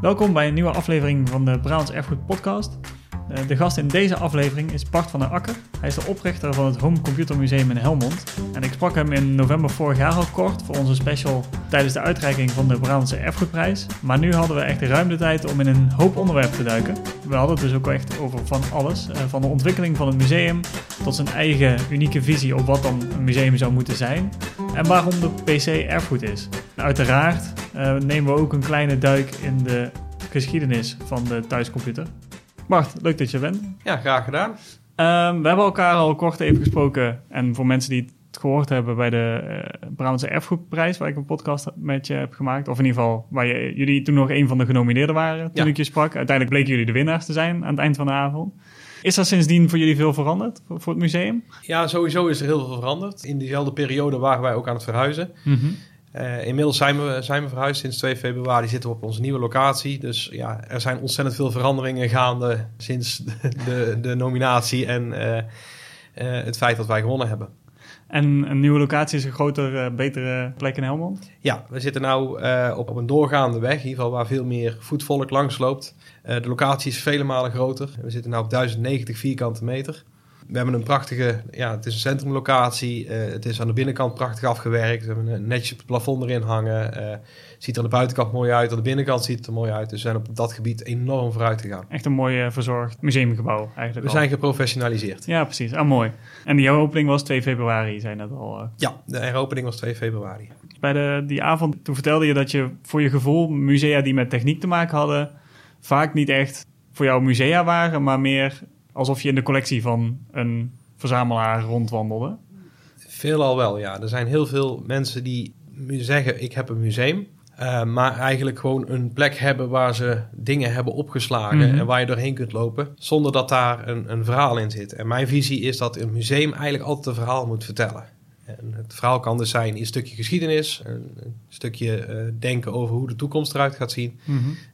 Welkom bij een nieuwe aflevering van de Brabants Erfgoed Podcast. Eh, De gast in deze aflevering is Bart van der Akker. Hij is de oprichter van het Home Computer Museum in Helmond. En ik sprak hem in november vorig jaar al kort voor onze special tijdens de uitreiking van de Brabantse Erfgoedprijs. Maar nu hadden we echt ruim de tijd om in een hoop onderwerpen te duiken. We hadden het dus ook echt over van alles. eh, Van de ontwikkeling van het museum tot zijn eigen unieke visie op wat dan een museum zou moeten zijn. En waarom de PC erfgoed is. En uiteraard eh, nemen we ook een kleine duik in de geschiedenis van de thuiscomputer. Bart, leuk dat je bent. Ja, graag gedaan. Ehm, we hebben elkaar al kort even gesproken. En voor mensen die het gehoord hebben bij de eh Brabantse Erfgoedprijs, waar ik een podcast met je heb gemaakt. Of in ieder geval, waar je, jullie toen nog een van de genomineerden waren toen Ja. ik je sprak. Uiteindelijk bleken jullie de winnaars te zijn aan het eind van de avond. Is er sindsdien voor jullie veel veranderd voor, voor het museum? Ja, sowieso is er heel veel veranderd. In diezelfde periode waren wij ook aan het verhuizen. Eh, inmiddels zijn we, zijn we verhuisd. Sinds 2 februari zitten we op onze nieuwe locatie. Dus ja, er zijn ontzettend veel veranderingen gaande sinds de, de, de nominatie en eh, eh, het feit dat wij gewonnen hebben. En een nieuwe locatie is een groter, eh, betere plek in Helmond. Ja, we zitten nu op, op een doorgaande weg, in ieder geval waar veel meer voetvolk langs loopt. De locatie is vele malen groter. We zitten nu op 1090 vierkante meter. We hebben een prachtige, ja, het is een centrumlocatie. Eh, het is aan de binnenkant prachtig afgewerkt. We hebben een netjes het plafond erin hangen. Eh ziet er aan de buitenkant mooi uit. Aan de binnenkant ziet het er mooi uit. Dus we zijn op dat gebied enorm vooruit gegaan. Echt een mooi verzorgd museumgebouw eigenlijk. We al. zijn geprofessionaliseerd. Ja, precies. Ah, mooi. En die opening was 2 februari, zei net al. eh. Ja, de heropening was 2 februari. Bij de, die avond, toen vertelde je dat je voor je gevoel musea die met techniek te maken hadden, vaak niet echt voor jou musea waren, maar meer alsof je in de collectie van een verzamelaar rondwandelde. Veelal wel, ja. Er zijn heel veel mensen die zeggen: Ik heb een museum. eh, maar eigenlijk gewoon een plek hebben waar ze dingen hebben opgeslagen Mhm. en waar je doorheen kunt lopen, zonder dat daar een, een verhaal in zit. En mijn visie is dat een museum eigenlijk altijd een verhaal moet vertellen. En het verhaal kan dus zijn een stukje geschiedenis, een, een stukje eh, denken over hoe de toekomst eruit gaat zien.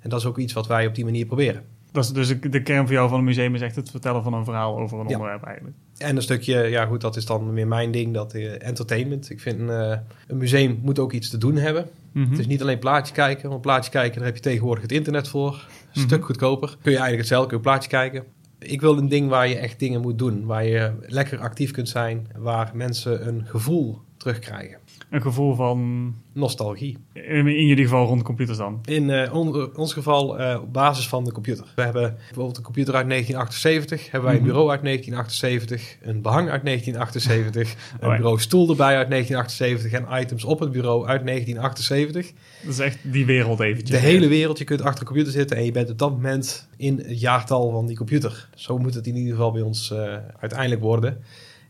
En dat is ook iets wat wij op die manier proberen. Dat is dus de kern voor jou van een museum is echt het vertellen van een verhaal over een Ja. onderwerp eigenlijk. En een stukje, ja goed, dat is dan weer mijn ding, dat eh, entertainment. Ik vind eh, een museum moet ook iets te doen hebben. Mhm. Het is niet alleen plaatje kijken, want plaatje kijken, daar heb je tegenwoordig het internet voor. Een Mhm. stuk goedkoper. Kun je eigenlijk hetzelfde, kun je plaatje kijken. Ik wil een ding waar je echt dingen moet doen. Waar je lekker actief kunt zijn. Waar mensen een gevoel terugkrijgen. Een gevoel van, Nostalgie. in, in jullie geval rond computers dan. In eh, on- ons geval eh, op basis van de computer. We hebben bijvoorbeeld een computer uit 1978. Hebben wij een Mhm. bureau uit 1978. Een behang uit 1978. Een Oh ja. bureau stoel erbij uit 1978. En items op het bureau uit 1978. Dat is echt die wereld eventjes. De hele wereld, je kunt achter de computer zitten en je bent op dat moment in het jaartal van die computer. Zo moet het in ieder geval bij ons eh, uiteindelijk worden.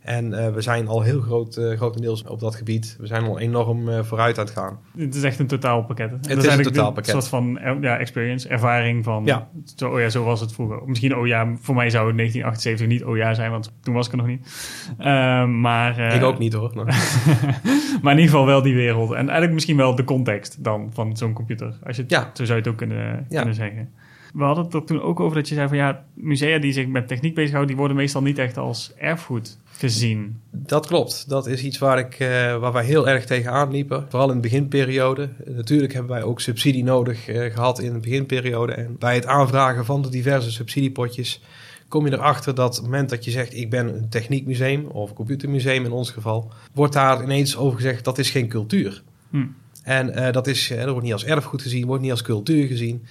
En eh, we zijn al heel groot, eh, grotendeels op dat gebied. We zijn al enorm eh, vooruit aan het gaan. Het is echt een totaalpakket. hè? Dat is een totaalpakket. Soort van ja, experience, ervaring van... Ja. Zo, oh ja, zo was het vroeger. Misschien, oh ja, voor mij zou het 1978 niet oh ja zijn, want toen was ik er nog niet. Ehm, maar, Ik ook niet hoor. Nou, maar in ieder geval wel die wereld. En eigenlijk misschien wel de context dan van zo'n computer. Als je het, Ja. Zo zou je het ook kunnen, Ja. kunnen zeggen. We hadden het er toen ook over dat je zei van ja, musea die zich met techniek bezighouden, die worden meestal niet echt als erfgoed gezien. dat klopt. Dat is iets waar, ik, eh, waar wij heel erg tegenaan liepen. Vooral in de beginperiode. Natuurlijk hebben wij ook subsidie nodig eh, gehad in de beginperiode. En bij het aanvragen van de diverse subsidiepotjes kom je erachter dat op het moment dat je zegt ik ben een techniekmuseum of een computermuseum in ons geval, wordt daar ineens over gezegd dat is geen cultuur. Hm. En eh, dat, is, dat wordt niet als erfgoed gezien, wordt niet als cultuur gezien.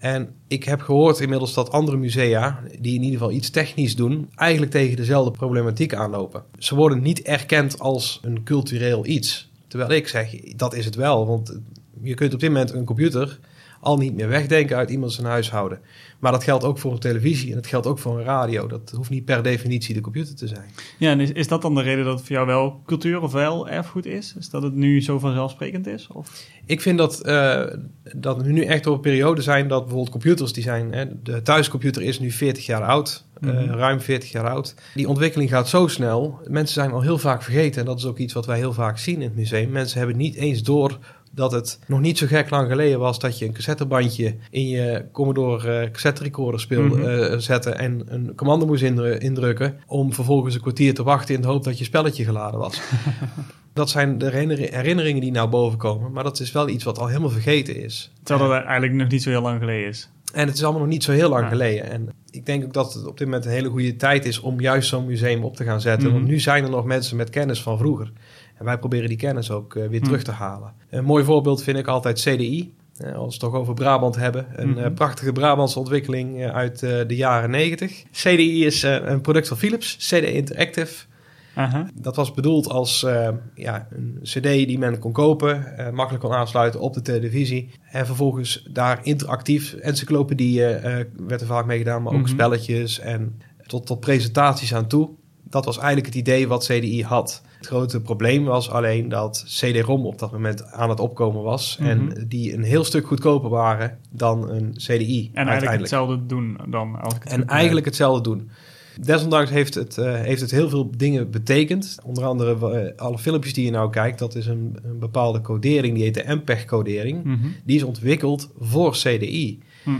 En ik heb gehoord inmiddels dat andere musea, die in ieder geval iets technisch doen, eigenlijk tegen dezelfde problematiek aanlopen. Ze worden niet erkend als een cultureel iets. Terwijl ik zeg, dat is het wel. Want je kunt op dit moment een computer al niet meer wegdenken uit iemand zijn huishouden. Maar dat geldt ook voor een televisie en dat geldt ook voor een radio. Dat hoeft niet per definitie de computer te zijn. Ja, en is, is dat dan de reden dat het voor jou wel cultuur of wel erfgoed is? Is dat het nu zo vanzelfsprekend is? Of? Ik vind dat, eh, dat we nu echt op een periode zijn dat bijvoorbeeld computers die zijn... Hè, de thuiscomputer is nu 40 jaar oud, eh, Mhm. ruim 40 jaar oud. Die ontwikkeling gaat zo snel. Mensen zijn al heel vaak vergeten en dat is ook iets wat wij heel vaak zien in het museum. Mensen hebben niet eens door dat het nog niet zo gek lang geleden was dat je een cassettebandje in je Commodore uh, cassette recorder speelde, Mhm. eh, zette en een commando moest indru- indrukken om vervolgens een kwartier te wachten in de hoop dat je spelletje geladen was. dat zijn de herinner- herinneringen die nou boven komen, maar dat is wel iets wat al helemaal vergeten is. Terwijl dat eigenlijk nog niet zo heel lang geleden is. En het is allemaal nog niet zo heel lang Ja. geleden. En ik denk ook dat het op dit moment een hele goede tijd is om juist zo'n museum op te gaan zetten. Mhm. Want nu zijn er nog mensen met kennis van vroeger. En wij proberen die kennis ook eh, weer Mhm. terug te halen. Een mooi voorbeeld vind ik altijd CDI. Eh, als we het toch over Brabant hebben. Een Mhm. eh, prachtige Brabantse ontwikkeling uit de jaren 90. CDI is een product van Philips, CD Interactive. Dat was bedoeld als ja, een CD die men kon kopen, makkelijk kon aansluiten op de televisie. En vervolgens daar interactief encyclopedieën werd er vaak mee gedaan, maar ook Mhm. spelletjes en tot, tot presentaties aan toe. Dat was eigenlijk het idee wat CDI had. Het grote probleem was alleen dat CD-ROM op dat moment aan het opkomen was. Mhm. En die een heel stuk goedkoper waren dan een CDI. En eigenlijk hetzelfde doen dan als ik het En eigenlijk hetzelfde doen. Desondanks heeft het, eh, heeft het heel veel dingen betekend. Onder andere eh, alle filmpjes die je nou kijkt, dat is een, een bepaalde codering, die heet de MPEG-codering. Mhm. Die is ontwikkeld voor CDI. Hm.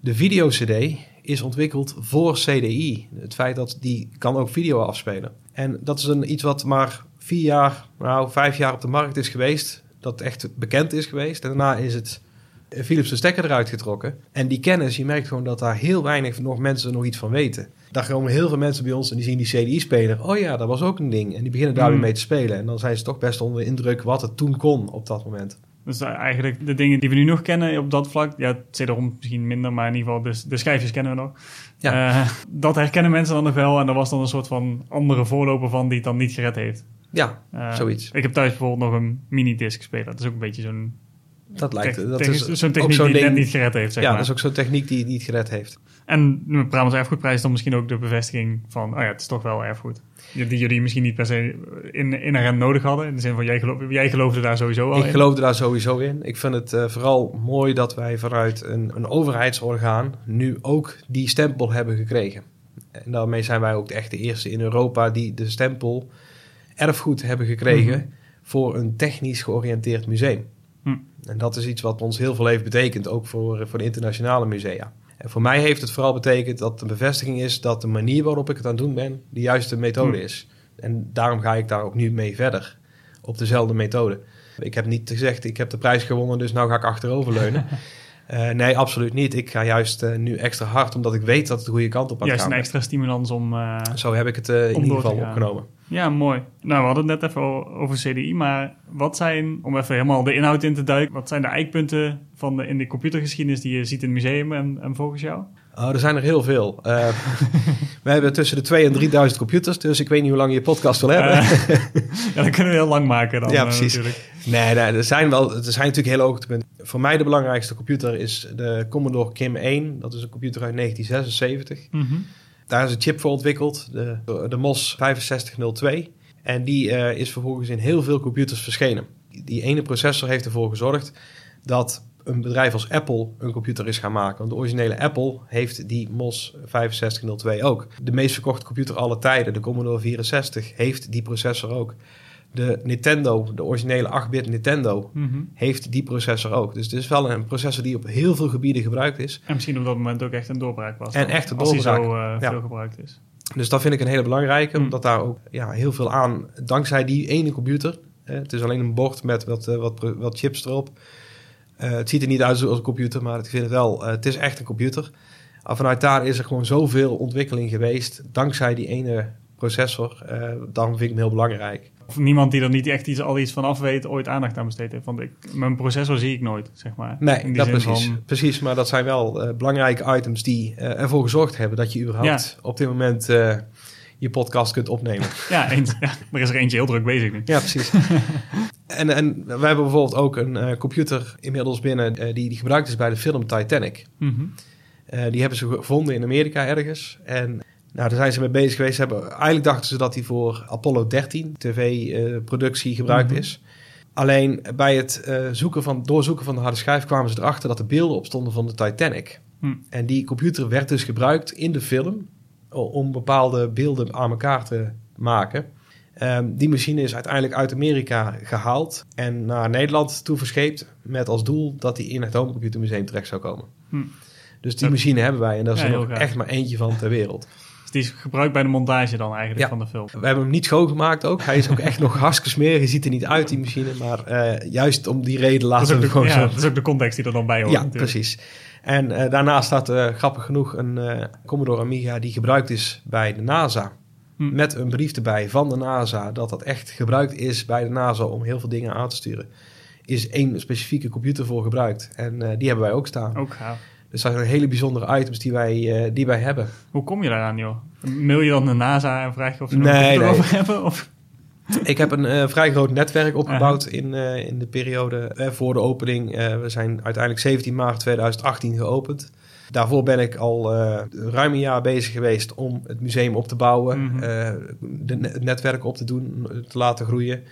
De video-CD is ontwikkeld voor CDI. Het feit dat die kan ook video afspelen. En dat is een, iets wat maar vier jaar, nou vijf jaar op de markt is geweest. Dat echt bekend is geweest. En daarna is het eh, Philips de stekker eruit getrokken. En die kennis, je merkt gewoon dat daar heel weinig nog mensen nog iets van weten. Daar komen heel veel mensen bij ons en die zien die CDI-speler. Oh ja, dat was ook een ding. En die beginnen daar Hmm. weer mee te spelen. En dan zijn ze toch best onder de indruk wat het toen kon op dat moment. Dus eigenlijk de dingen die we nu nog kennen op dat vlak, ja, het CD-ROM misschien minder, maar in ieder geval de, de schijfjes kennen we nog. Ja. Eh, dat herkennen mensen dan nog wel en er was dan een soort van andere voorloper van die het dan niet gered heeft. Ja, Eh, zoiets. Ik heb thuis bijvoorbeeld nog een mini-disc speler. Dat is ook een beetje zo'n Dat lijkt. dat is zo'n techniek die het net niet gered heeft, zeg ja, maar. dat is ook zo'n techniek die, het gered heeft. En de Brabants Erfgoedprijs is dan misschien ook de bevestiging van, oh ja, het is toch wel erfgoed. Die jullie misschien niet per se in, inherent nodig hadden. In de zin van, jij, geloof, jij geloofde daar sowieso al Ik in. geloofde daar sowieso in. Ik vind het eh, vooral mooi dat wij vanuit een, een overheidsorgaan nu ook die stempel hebben gekregen. En daarmee zijn wij ook echt de eerste in Europa die de stempel erfgoed hebben gekregen Mhm. voor een technisch georiënteerd museum. Hm. En dat is iets wat ons heel veel heeft betekend, ook voor, voor de internationale musea. En voor mij heeft het vooral betekend dat de bevestiging is dat de manier waarop ik het aan het doen ben, de juiste methode Hm. is. En daarom ga ik daar ook nu mee verder, op dezelfde methode. Ik heb niet gezegd, ik heb de prijs gewonnen, dus nou ga ik achteroverleunen. Eh nee, absoluut niet. Ik ga juist eh, nu extra hard, omdat ik weet dat het de goede kant op het Juist een extra stimulans om... eh, Zo heb ik het in ieder geval opgenomen. Ja, mooi. Nou, we hadden het net even over CDI, maar wat zijn, om even helemaal de inhoud in te duiken, wat zijn de eikpunten van de, in de computergeschiedenis die je ziet in het museum en, en volgens jou? Oh, er zijn er heel veel. Eh, we hebben tussen de 2 en 3000 computers, dus ik weet niet hoe lang je podcast wil hebben. Eh, ja, dat kunnen we heel lang maken dan. Ja, eh, precies. natuurlijk. Nee, nee, er zijn wel, er zijn natuurlijk hele hoogtepunten. Voor mij de belangrijkste computer is de Commodore KIM 1. Dat is een computer uit 1976. Mhm. Daar is een chip voor ontwikkeld, de, de MOS 6502. En die is vervolgens in heel veel computers verschenen. Die ene processor heeft ervoor gezorgd dat een bedrijf als Apple een computer is gaan maken. Want de originele Apple heeft die MOS 6502 ook. De meest verkochte computer aller tijden, de Commodore 64, heeft die processor ook. De Nintendo, de originele 8-bit Nintendo, Mhm. heeft die processor ook. Dus het is wel een processor die op heel veel gebieden gebruikt is. En misschien op dat moment ook echt een doorbraak was. En echt een Als die zo doorbraak, eh, ja. veel gebruikt is. Dus dat vind ik een hele belangrijke, Mm. omdat daar ook ja, heel veel aan, dankzij die ene computer. eh, het is alleen een bord met wat, eh, wat chips erop. Eh, het ziet er niet uit zoals een computer, maar ik vind het wel, eh, het is echt een computer. En vanuit daar is er gewoon zoveel ontwikkeling geweest, dankzij die ene processor. Eh, daarom vind ik hem heel belangrijk. Of niemand die er niet echt iets, al iets van af weet, ooit aandacht aan besteed heeft. Want ik, mijn processor zie ik nooit, zeg maar. In Nee, die dat zin precies. van- Precies, maar dat zijn wel belangrijke items die ervoor gezorgd hebben dat je überhaupt op dit moment je podcast kunt opnemen. ja, eens, ja, er is er eentje heel druk bezig nu. Ja, precies. en, en we hebben bijvoorbeeld ook een eh, computer inmiddels binnen eh, die, die gebruikt is bij de film Titanic. Mhm. Eh, die hebben ze gevonden in Amerika ergens. En nou, daar zijn ze mee bezig geweest. Hebben, eigenlijk dachten ze dat die voor Apollo 13 tv-productie gebruikt Mhm. is. Alleen bij het zoeken van, doorzoeken van de harde schijf kwamen ze erachter dat er beelden op stonden van de Titanic. Hm. En die computer werd dus gebruikt in de film om bepaalde beelden aan elkaar te maken. Ehm, die machine is uiteindelijk uit Amerika gehaald en naar Nederland toe verscheept. Met als doel dat die in het Home Computer Museum terecht zou komen. Hm. Dus die machine hebben wij en dat is Ja, er nog echt maar eentje van ter wereld. Dus die is gebruikt bij de montage dan eigenlijk Ja. van de film. We hebben hem niet schoongemaakt ook. Hij is ook echt nog hartstikke smerig. Je ziet er niet uit, die machine. Maar eh, juist om die reden laten we gewoon ja, zo. dat is ook de context die er dan bij hoort. Ja, natuurlijk. precies. En eh, daarnaast staat eh, grappig genoeg een Commodore Amiga die gebruikt is bij de NASA. Hm. Met een brief erbij van de NASA dat dat echt gebruikt is bij de NASA om heel veel dingen aan te sturen. Is één specifieke computer voor gebruikt. En eh, die hebben wij ook staan. Ook gaaf. Dus dat zijn hele bijzondere items die wij, eh, die wij hebben. Hoe kom je daaraan, joh? Mail je dan naar NASA en vraag je of ze er Nee, een computer nee. over hebben? Of? Ik heb een eh, vrij groot netwerk opgebouwd in, in de periode voor de opening. We zijn uiteindelijk 17 maart 2018 geopend. Daarvoor ben ik al eh, ruim een jaar bezig geweest om het museum op te bouwen, Mhm. eh, de, het netwerk op te doen, te laten groeien.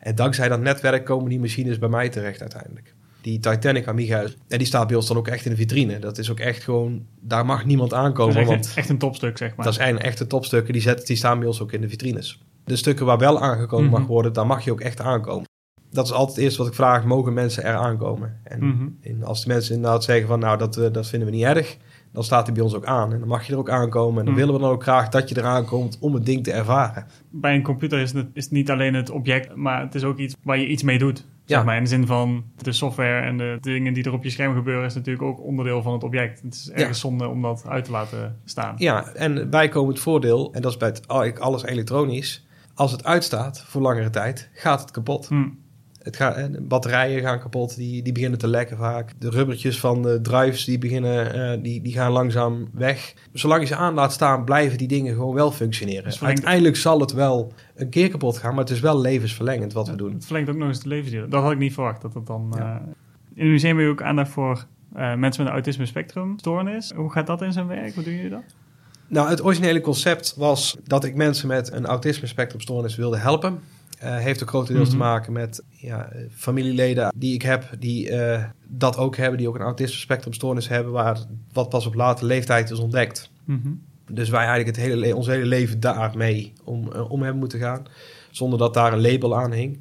En dankzij dat netwerk komen die machines bij mij terecht uiteindelijk. Die Titanic Amiga, en die staat bij ons dan ook echt in de vitrine. Dat is ook echt gewoon, daar mag niemand Dat aankomen, is want echt, echt een topstuk, zeg maar. dat zijn echte topstukken, die, zetten, die staan bij ons ook in de vitrines. De stukken waar wel aangekomen Mhm. mag worden, daar mag je ook echt aankomen. Dat is altijd het eerste wat ik vraag, mogen mensen er aankomen? En, Mhm. en als de mensen inderdaad zeggen van, nou, dat, eh, dat vinden we niet erg, dan staat hij bij ons ook aan. En dan mag je er ook aankomen. En dan Mhm. willen we dan ook graag dat je eraan komt om het ding te ervaren. Bij een computer is het, is het niet alleen het object, maar het is ook iets waar je iets mee doet. Ja. Zeg maar, in de zin van de software en de dingen die er op je scherm gebeuren, is natuurlijk ook onderdeel van het object. Het is ergens zonde om dat uit te laten staan. Ja, en bijkomend voordeel, en dat is bij het, alles elektronisch, als het uitstaat voor langere tijd, gaat het kapot. Hm. Het gaat, eh, de batterijen gaan kapot, die, die beginnen te lekken vaak. De rubbertjes van de drives die beginnen, eh, die, die gaan langzaam weg. Zolang je ze aan laat staan, blijven die dingen gewoon wel functioneren. Dus verlengt- Uiteindelijk zal het wel een keer kapot gaan, maar het is wel levensverlengend wat we doen. Het verlengt ook nog eens de levensduur. Dat had ik niet verwacht. Dat het dan, Ja. eh, in het museum heb je ook aandacht voor mensen met een autisme spectrum stoornis. Hoe gaat dat in zijn werk? Hoe doen jullie dat? Nou, het originele concept was dat ik mensen met een autisme spectrumstoornis wilde helpen. Eh, heeft ook grotendeels Mhm. te maken met ja, familieleden die ik heb, die eh, dat ook hebben, die ook een autisme spectrumstoornis hebben, waar wat pas op late leeftijd is ontdekt. Dus wij eigenlijk het hele le- ons hele leven daarmee om, eh, om hebben moeten gaan. Zonder dat daar een label aan hing.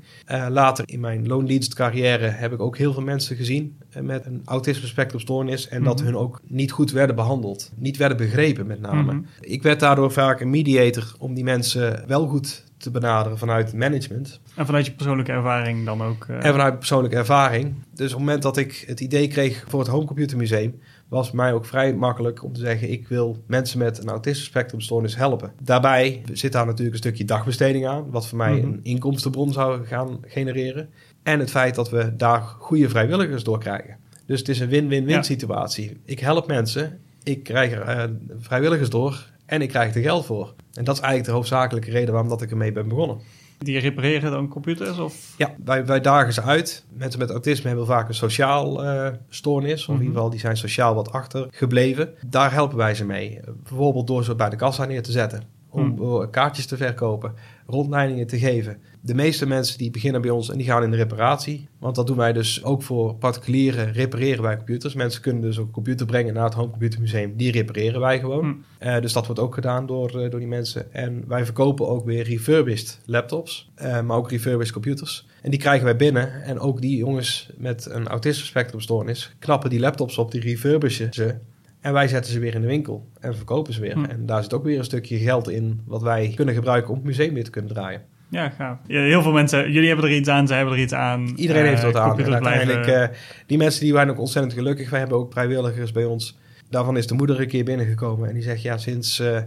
Later in mijn loondienstcarrière heb ik ook heel veel mensen gezien met een autisme spectrumstoornis. En dat Mhm. hun ook niet goed werden behandeld. Niet werden begrepen met name. Mhm. Ik werd daardoor vaak een mediator om die mensen wel goed te benaderen vanuit management. En vanuit je persoonlijke ervaring dan ook. eh, En vanuit persoonlijke ervaring. Dus op het moment dat ik het idee kreeg voor het Homecomputer Museum, was mij ook vrij makkelijk om te zeggen: ik wil mensen met een autisme spectrumstoornis helpen. Daarbij zit daar natuurlijk een stukje dagbesteding aan, wat voor mij Mhm. een inkomstenbron zou gaan genereren. En het feit dat we daar goede vrijwilligers door krijgen. Dus het is een win-win-win Ja. situatie. Ik help mensen, ik krijg er eh, vrijwilligers door en ik krijg er geld voor. En dat is eigenlijk de hoofdzakelijke reden waarom dat ik ermee ben begonnen. Die repareren dan computers? Of? Ja, wij, wij dagen ze uit. Mensen met autisme hebben vaak een sociaal eh, stoornis. Of in Mhm. ieder geval, die zijn sociaal wat achtergebleven. Daar helpen wij ze mee. Bijvoorbeeld door ze bij de kassa neer te zetten. Om Mhm. eh, kaartjes te verkopen. Rondleidingen te geven. De meeste mensen die beginnen bij ons en die gaan in de reparatie. Want dat doen wij dus ook voor particulieren. Repareren wij computers. Mensen kunnen dus ook een computer brengen naar het Home Computer Museum. Die repareren wij gewoon. Hm. Eh, dus dat wordt ook gedaan door, eh, door die mensen. En wij verkopen ook weer refurbished laptops, maar ook refurbished computers. En die krijgen wij binnen. En ook die jongens met een autisme spectrumstoornis knappen die laptops op, die refurbishen ze. En wij zetten ze weer in de winkel en verkopen ze weer. Hm. En daar zit ook weer een stukje geld in wat wij kunnen gebruiken om het museum weer te kunnen draaien. Ja, gaaf. Ja, heel veel mensen, jullie hebben er iets aan, zij hebben er iets aan. Iedereen Eh, heeft er wat aan. En uiteindelijk, eh, die mensen die waren ook ontzettend gelukkig. Wij hebben ook vrijwilligers bij ons. Daarvan is de moeder een keer binnengekomen. En die zegt, ja, sinds, eh,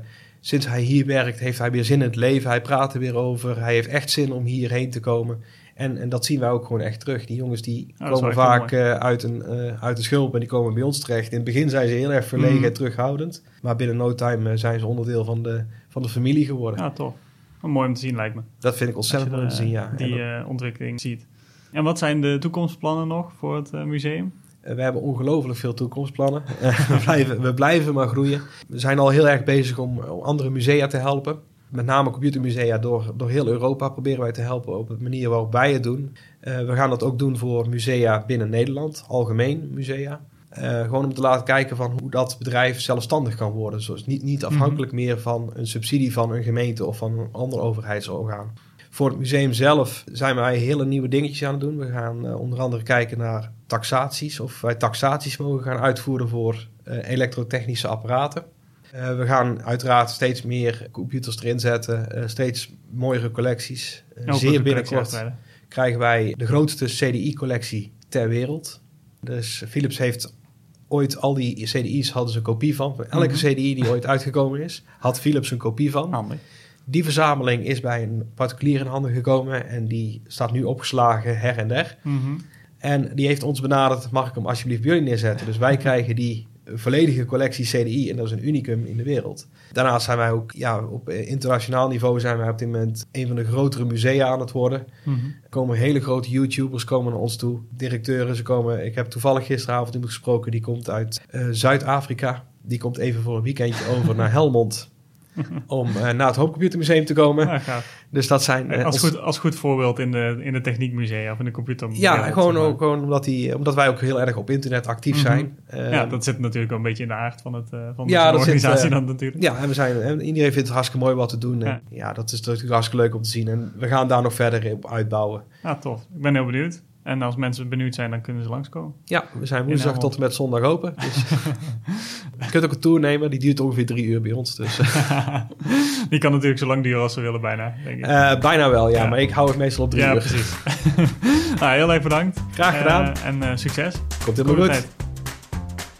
sinds hij hier werkt, heeft hij weer zin in het leven. Hij praat er weer over. Hij heeft echt zin om hierheen te komen. En, en dat zien wij ook gewoon echt terug. Die jongens die Oh, komen vaak eh, uit, een, eh, uit de schulp en die komen bij ons terecht. In het begin zijn ze heel erg verlegen Mhm. en terughoudend. Maar binnen no time eh, zijn ze onderdeel van de, van de familie geworden. Ja. Wel mooi om te zien, lijkt me. Dat vind ik ontzettend mooi om te zien, ja. Die ontwikkeling ziet. En wat zijn de toekomstplannen nog voor het museum? We hebben ongelooflijk veel toekomstplannen. We, blijven, we blijven maar groeien. We zijn al heel erg bezig om, om andere musea te helpen. Met name computermusea door, door heel Europa proberen wij te helpen op de manier waarop wij het doen. Uh, we gaan dat ook doen voor musea binnen Nederland, algemeen musea. Uh, gewoon om te laten kijken van hoe dat bedrijf zelfstandig kan worden. Dus niet, niet afhankelijk meer van een subsidie van een gemeente of van een ander overheidsorgaan. Voor het museum zelf zijn wij hele nieuwe dingetjes aan het doen. We gaan uh, onder andere kijken naar taxaties. Of wij taxaties mogen gaan uitvoeren voor elektrotechnische apparaten. Uh, we gaan uiteraard steeds meer computers erin zetten. steeds mooiere collecties. zeer binnenkort krijgen wij de grootste CDI-collectie ter wereld. Dus Philips heeft ooit al die CDI's hadden ze een kopie van. Elke mhm. CDI die ooit uitgekomen is, had Philips een kopie van. Handig. Die verzameling is bij een particulier in handen gekomen en die staat nu opgeslagen her en der. Mhm. En die heeft ons benaderd, mag ik hem alsjeblieft bij jullie neerzetten? Dus wij krijgen die volledige collectie CDI en dat is een unicum in de wereld. Daarnaast zijn wij ook ja, op internationaal niveau zijn wij op dit moment een van de grotere musea aan het worden. Mhm. Er komen hele grote YouTubers komen naar ons toe, directeuren. Ze komen, ik heb toevallig gisteravond iemand gesproken, die komt uit uh, Zuid-Afrika. Die komt even voor een weekendje over naar Helmond om uh, naar het Hoopcomputermuseum te komen. Ja, dus dat zijn... Uh, als, goed, als goed voorbeeld in de, in de techniekmusea of in de computer. Ja, gewoon, ook, gewoon omdat, die, omdat wij ook heel erg op internet actief mhm. zijn. Ja, dat zit natuurlijk ook een beetje in de aard van, het, van ja, de organisatie zit, dan natuurlijk. Ja, en we zijn, en iedereen vindt het hartstikke mooi wat te doen. Ja. ja, dat is natuurlijk hartstikke leuk om te zien. En we gaan daar nog verder op uitbouwen. Ja, tof. Ik ben heel benieuwd. En als mensen benieuwd zijn, dan kunnen ze langskomen. Ja, we zijn woensdag tot en met zondag open. Dus je kunt ook een tour nemen, die duurt ongeveer drie uur bij ons. Dus. die kan natuurlijk zo lang duren als ze willen, bijna. Denk ik. Uh, bijna wel, ja, maar ik hou het meestal op drie ja, uur. Precies. nou, heel erg bedankt. Graag gedaan. Uh, en uh, succes. Komt helemaal goed. Tijd.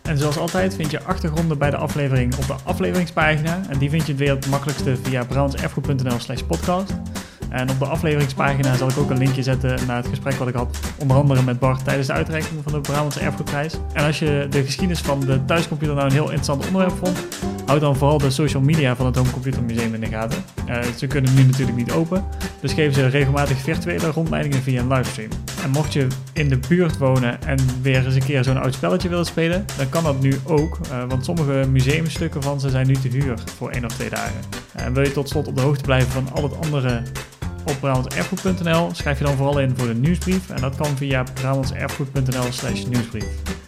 En zoals altijd vind je achtergronden bij de aflevering op de afleveringspagina. En die vind je weer het makkelijkste via brandserfgoed.nl slash podcast. En op de afleveringspagina zal ik ook een linkje zetten naar het gesprek wat ik had, onder andere met Bart tijdens de uitreiking van de Brabantse Erfgoedprijs. En als je de geschiedenis van de thuiscomputer nou een heel interessant onderwerp vond, houd dan vooral de social media van het Home Computer Museum in de gaten. Uh, ze kunnen nu natuurlijk niet open, dus geven ze regelmatig virtuele rondleidingen via een livestream. En mocht je in de buurt wonen en weer eens een keer zo'n oud spelletje willen spelen, dan kan dat nu ook, uh, want sommige museumstukken van ze zijn nu te huur voor één of twee dagen. En wil je tot slot op de hoogte blijven van al het andere op brabantserfgoed.nl. Schrijf je dan vooral in voor de nieuwsbrief. En dat kan via brabantserfgoed.nl slash nieuwsbrief.